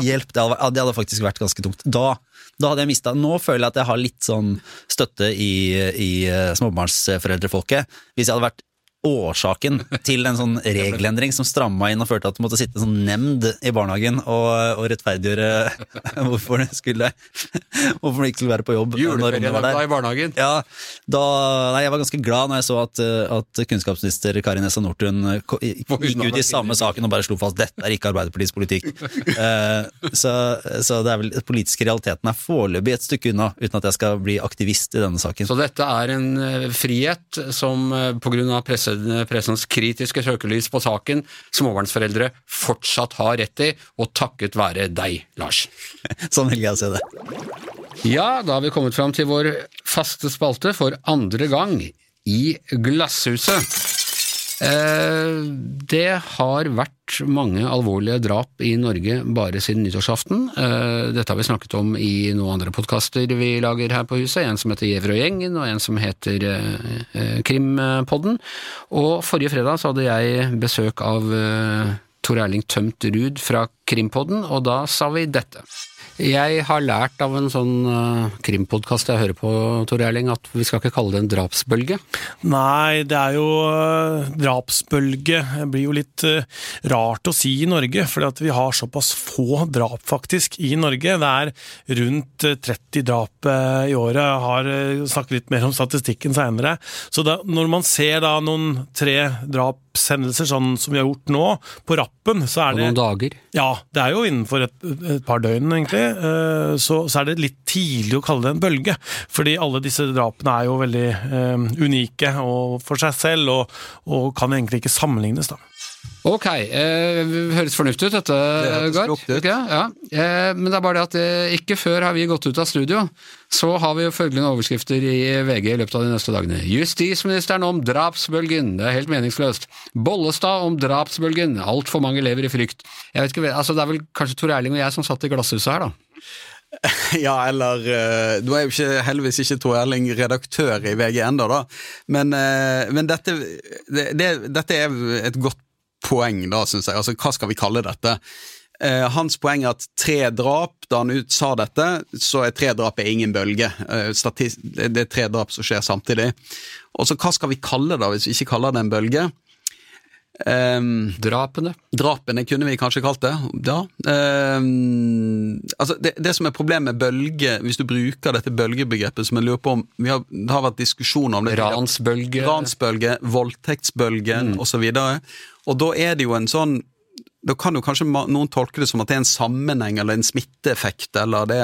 hjelp! Det hadde, det hadde, faktisk vært ganske tungt. Da, da hadde jeg mista Nå føler jeg at jeg har litt sånn støtte i, i eh, småbarnsforeldrefolket. Hvis jeg hadde vært årsaken til en sånn regelendring som stramma inn og førte at du måtte sitte sånn nemnd i barnehagen og, og rettferdiggjøre hvorfor det skulle hvorfor det ikke skulle være på jobb. Juleferienemnda i barnehagen? Ja, da, nei, Jeg var ganske glad når jeg så at, at kunnskapsminister Kari Nessa Nordtun gikk ut i samme saken og bare slo fast dette er ikke Arbeiderpartiets politikk. uh, så, så, det er vel politiske realiteten er foreløpig et stykke unna, uten at jeg skal bli aktivist i denne saken. Så dette er en eh, frihet som pga. på grunn av presse pressens kritiske søkelys på saken småbarnsforeldre fortsatt har rett i, og takket være deg, Lars. sånn vil jeg se det. Ja, da har vi kommet fram til vår faste spalte for andre gang i Glasshuset. Eh, det har vært mange alvorlige drap i Norge bare siden nyttårsaften. Eh, dette har vi snakket om i noen andre podkaster vi lager her på huset. En som heter Gjevrøy-gjengen, og en som heter eh, Krimpodden. Og forrige fredag så hadde jeg besøk av Tor Erling Tømt Ruud fra Krimpodden, og da sa vi dette. Jeg har lært av en sånn uh, krimpodkast jeg hører på, Tor Erling, at vi skal ikke kalle det en drapsbølge? Nei, det er jo uh, drapsbølge. Det blir jo litt uh, rart å si i Norge, for vi har såpass få drap faktisk i Norge. Det er rundt 30 drap i året. Jeg har snakket litt mer om statistikken seinere. Så da, når man ser da noen tre drap drapshendelser, sånn som vi har gjort nå, på rappen, så er det På noen dager? Ja, det er jo innenfor et, et par døgn, egentlig. Eh, så, så, er det litt tidlig å kalle det en bølge. Fordi alle disse drapene er jo veldig um, unike og for seg selv, og, og kan egentlig ikke sammenlignes, da. Ok, eh, høres fornuftig ut dette, Gard. Okay, ja. eh, men det er bare det at eh, ikke før har vi gått ut av studio. Så har vi jo følgende overskrifter i VG i løpet av de neste dagene. Justisministeren om drapsbølgen. Det er helt meningsløst. Bollestad om drapsbølgen. Altfor mange lever i frykt. Jeg vet ikke, altså Det er vel kanskje Tor Erling og jeg som satt i glasshuset her, da. Ja, eller uh, Nå er jo ikke, heldigvis ikke Tor Erling redaktør i VG ennå, da. Men, uh, men dette, det, det, dette er et godt poeng, da, syns jeg. Altså, hva skal vi kalle dette? Eh, hans poeng er at tre drap, da han ut sa dette, så er tre drap er ingen bølge. Eh, det er tre drap som skjer samtidig. Og så hva skal vi kalle det, hvis vi ikke kaller det en bølge? Um, drapene? Drapene kunne vi kanskje kalt det. Ja. Um, altså det, det, som er problemet med bølge, hvis du bruker dette bølgebegrepet som jeg lurer på om vi har, Det har vært diskusjoner om det. Ransbølge. Ransbølge, voldtektsbølge mm. osv. Og, og da er det jo en sånn Da kan jo kanskje noen tolke det som at det er en sammenheng eller en smitteeffekt, eller det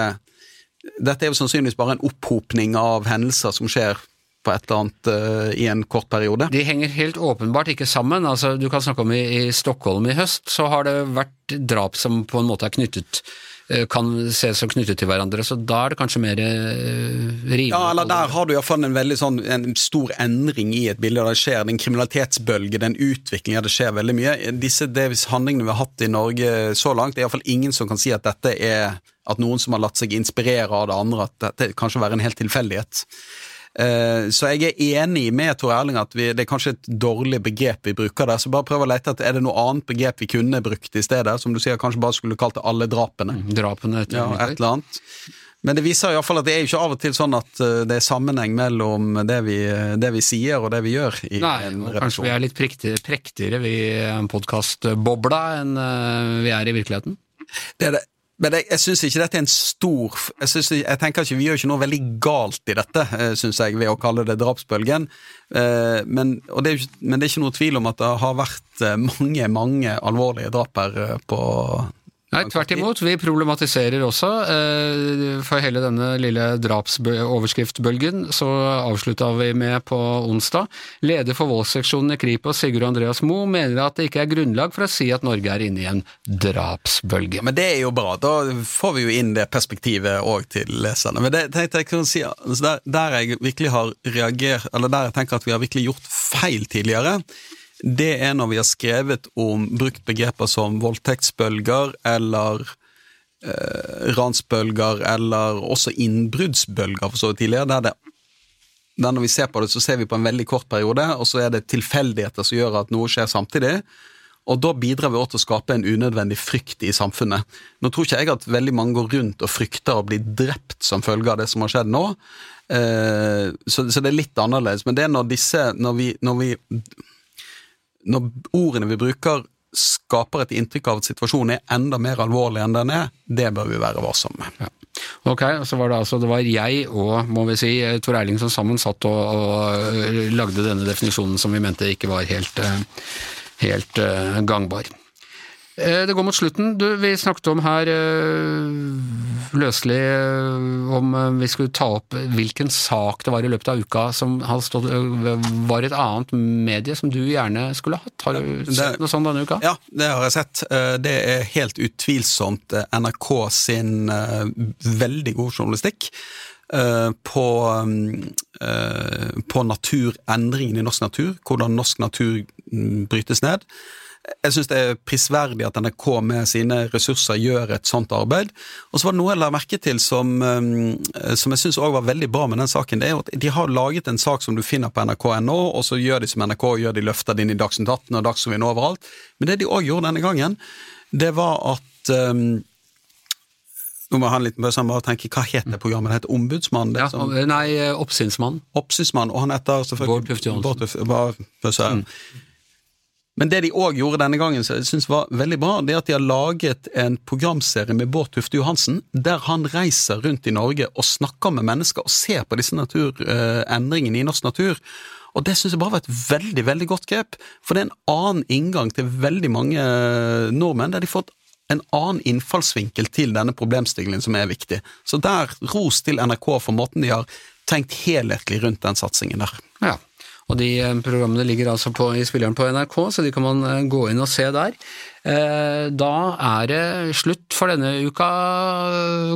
Dette er jo sannsynligvis bare en opphopning av hendelser som skjer på et eller annet uh, i en kort periode? De henger helt åpenbart ikke sammen. Altså, du kan snakke om i, i Stockholm i høst, så har det vært drap som på en måte er knyttet uh, kan ses som knyttet til hverandre, så da er det kanskje mer uh, rimelig. Ja, eller der har du iallfall en veldig sånn en stor endring i et bilde. Det skjer en kriminalitetsbølge, den utviklingen, det skjer veldig mye. Disse handlingene vi har hatt i Norge så langt, det er iallfall ingen som kan si at dette er at noen som har latt seg inspirere av det andre, at dette kanskje være en helt tilfeldighet. Eh, så jeg er enig med Tor Erling at vi, det er kanskje et dårlig begrep vi bruker der. Så bare prøv å lete etter er det noe annet begrep vi kunne brukt i stedet. Som du sier, kanskje bare skulle kalt det alle drapene. Mm, drapene ja, et eller annet. Men det viser i hvert fall at det er jo ikke av og til sånn at eh, det er sammenheng mellom det vi, det vi sier og det vi gjør. i Nei, en og kanskje vi er litt prektigere, prektigere vi podkastbobla enn eh, vi er i virkeligheten. Det er det. Men jeg, jeg syns ikke dette er en stor jeg, synes, jeg tenker ikke Vi gjør ikke noe veldig galt i dette, syns jeg, ved å kalle det drapsbølgen. Eh, Men, det men det er ikke noe tvil om at det har vært eh, mange, mange alvorlige drap her eh, på Nei, tvert imot. Vi problematiserer også. eh, For hele denne lille drapsoverskriftbølgen så avslutta vi med på onsdag. Leder for voldsseksjonen i Kripos, Sigurd Andreas Moe, mener at det ikke er grunnlag for å si at Norge er inne i en drapsbølge. Ja, men det er jo bra. Da får vi jo inn det perspektivet òg til leserne. Men det tenkte jeg kunne si, altså der, der jeg virkelig har reagert, eller der jeg tenker at vi har virkelig gjort feil tidligere, det er når vi har skrevet om brukt begreper som voldtektsbølger eller eh, ransbølger eller også innbruddsbølger for så vidt tidligere, der det der når vi ser på det, så ser vi på en veldig kort periode, og så er det tilfeldigheter som gjør at noe skjer samtidig. Og da bidrar vi også til å skape en unødvendig frykt i samfunnet. Nå tror ikke jeg at veldig mange går rundt og frykter å bli drept som følge av det som har skjedd nå, eh, så, så det er litt annerledes. Men det er når disse Når vi, når vi Når ordene vi bruker skaper et inntrykk av at situasjonen er enda mer alvorlig enn den er, det bør vi være varsomme med. Ok, så var det altså det var jeg og må vi si, Tor Erling som sammen satt og, og øh, lagde denne definisjonen som vi mente ikke var helt, øh, helt gangbar. Eh, Det går mot slutten. Du, vi snakket om her øh, løselig øh, om vi skulle ta opp hvilken sak det var i løpet av uka som stått, var et annet medie som du gjerne skulle hatt. Har du sett noe sånt denne uka? Ja, det har jeg sett. Eh, Det er helt utvilsomt eh, NRK sin eh, veldig gode journalistikk eh, på, mm, eh, på naturendringen i norsk natur, hvordan norsk natur mm, brytes ned. Jeg syns det er prisverdig at NRK med sine ressurser gjør et sånt arbeid. Og så var det noe jeg la merke til som, eh, som jeg syns òg var veldig bra med den saken. Det er at de har laget en sak som du finner på nrk.no, og så gjør de som NRK gjør, de løfter det inn i Dagsnytt 18 og Dagsrevyen overalt. Men det de òg gjorde denne gangen, det var at um, Nå må jeg ha en liten pause og bare tenke, hva het det programmet? Det heter Ombudsmann? Det Ja, som- nei, øh, Oppsynsmann. Oppsynsmann, og han heter selvfølgelig Bård Tufte Johansen. Bård Tufte-. Men det de òg gjorde denne gangen, som jeg synes var veldig bra, det er at de har laget en programserie med Bård Tufte Johansen, der han reiser rundt i Norge og snakker med mennesker og ser på disse naturendringene i norsk natur. Og det syns jeg bare var et veldig, veldig godt grep, for det er en annen inngang til veldig mange eh, nordmenn, der de får en annen innfallsvinkel til denne problemstillingen som er viktig. Så der, ros til NRK for måten de har tenkt helhetlig rundt den satsingen der. Ja, og de eh, programmene ligger altså på, i spilleren på NRK, så de kan man eh, gå inn og se der. Eh, Da er det slutt for denne uka,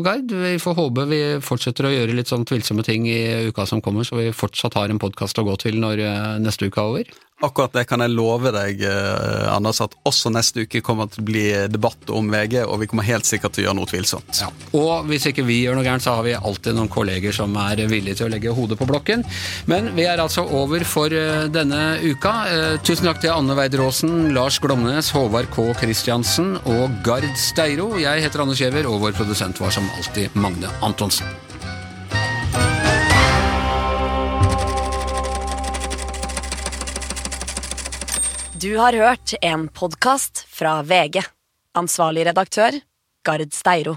Gard. Vi får håpe vi fortsetter å gjøre litt sånn tvilsomme ting i uka som kommer, så vi fortsatt har en podkast å gå til når eh, neste uke er over. Akkurat det kan jeg love deg, eh, Anders, at også neste uke kommer til å bli debatt om VG, og vi kommer helt sikkert til å gjøre noe tvilsomt. Og hvis ikke vi gjør noe gærent, så har vi alltid noen kolleger som er villige til å legge hodet på blokken. Men vi er altså over for denne uka. Tusen takk til Anne Weideråsen, Lars Glomnes, Håvard K. Christiansen og Gard Steiro. Jeg heter Anders Giæver, og vår produsent var som alltid Magne Antonsen. Du har hørt en podkast fra VG. Ansvarlig redaktør, Gard Steiro.